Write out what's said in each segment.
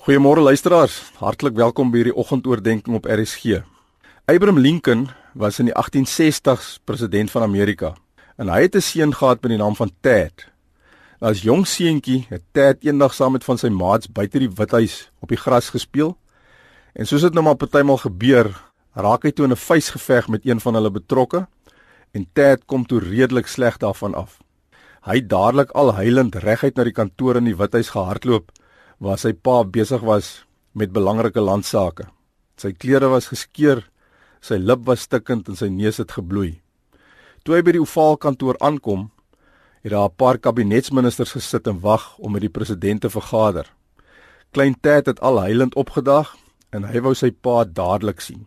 Goeiemôre luisteraars, hartlik welkom by hierdie oggendoordenkings op RSG. Abraham Lincoln was in die 1860s president van Amerika en hy het 'n seun gehad met die naam van Ted. Nou, as jong seentjie het Ted eendag saam met van sy maats buite die withuis op die gras gespeel. En soos dit nou maar partymal gebeur, raak hy toe in 'n vuisgeveg met een van hulle betrokke en Ted kom toe redelik sleg daarvan af. Hy dadelik al huilend reguit na die kantoor in die withuis gehardloop waar sy pa besig was met belangrike landsaake. Sy klere was geskeur, sy lip was stikkend en sy neus het gebloei. Toe hy by die Ovaal kantoor aankom, het daar 'n paar kabinetsministers gesit en wag om met die president te vergader. Klein Ted het al huilend opgedag en hy wou sy pa dadelik sien.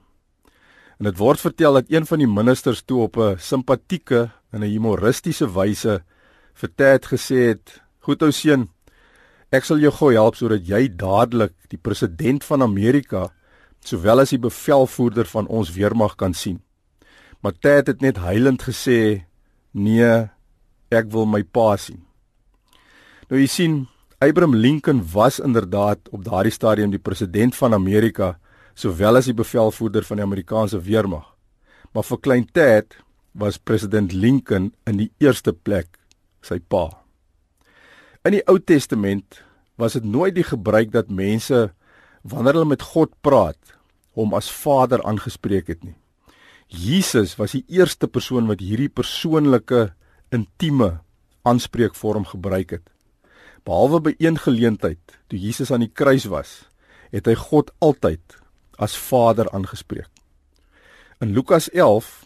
En dit word vertel dat een van die ministers toe op 'n simpatieke en 'n humoristiese wyse vir Ted gesê het: "Goed ou seun, Ek sal jou gou help sodat jy dadelik die president van Amerika sowel as die bevelvoerder van ons weermag kan sien. Maar Ted het net huilend gesê: "Nee, ek wil my pa sien." Nou jy sien, Abraham Lincoln was inderdaad op daardie stadium die president van Amerika sowel as die bevelvoerder van die Amerikaanse weermag. Maar vir klein Ted was president Lincoln in die eerste plek sy pa. In die Ou Testament was dit nooit die gebruik dat mense wanneer hulle met God praat, hom as Vader aangespreek het nie. Jesus was die eerste persoon wat hierdie persoonlike, intieme aanspreekvorm gebruik het. Behalwe by een geleentheid toe Jesus aan die kruis was, het hy God altyd as Vader aangespreek. In Lukas 11,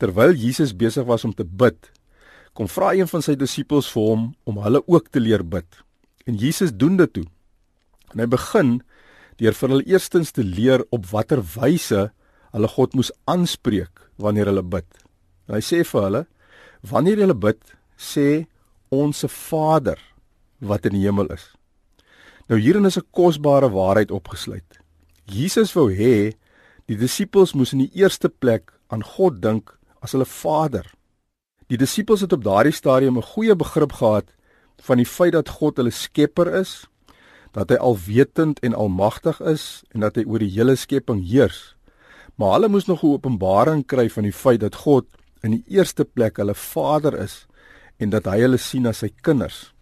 terwyl Jesus besig was om te bid, kom vra een van sy disippels vir hom om hulle ook te leer bid. En Jesus doen dit toe. En hy begin deur vir hulle eerstens te leer op watter wyse hulle God moes aanspreek wanneer hulle bid. En hy sê vir hulle: "Wanneer julle bid, sê onsse Vader wat in die hemel is." Nou hierin is 'n kosbare waarheid opgesluit. Jesus wou hê die disippels moes in die eerste plek aan God dink as hulle Vader. Die disippels het op daardie stadium 'n goeie begrip gehad van die feit dat God hulle skepper is, dat hy alwetend en almagtig is en dat hy oor die hele skepping heers. Maar hulle moes nog 'n openbaring kry van die feit dat God in die eerste plek hulle Vader is en dat hy hulle sien as sy kinders.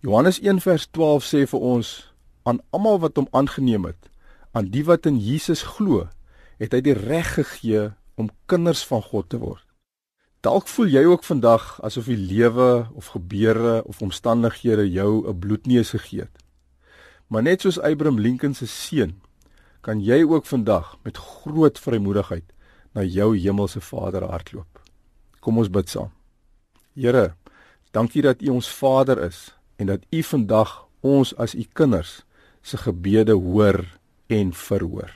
Johannes 1:12 sê vir ons aan almal wat hom aangeneem het, aan die wat in Jesus glo, het hy die reg gegee om kinders van God te word. Dalk voel jy ook vandag asof die lewe of gebeure of omstandighede jou 'n bloedneus gegee het. Maar net soos Abraham Lincoln se seun, kan jy ook vandag met groot vrymoedigheid na jou hemelse Vader hardloop. Kom ons bid saam. Here, dankie dat U ons Vader is en dat U vandag ons as U kinders se gebede hoor en verhoor.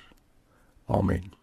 Amen.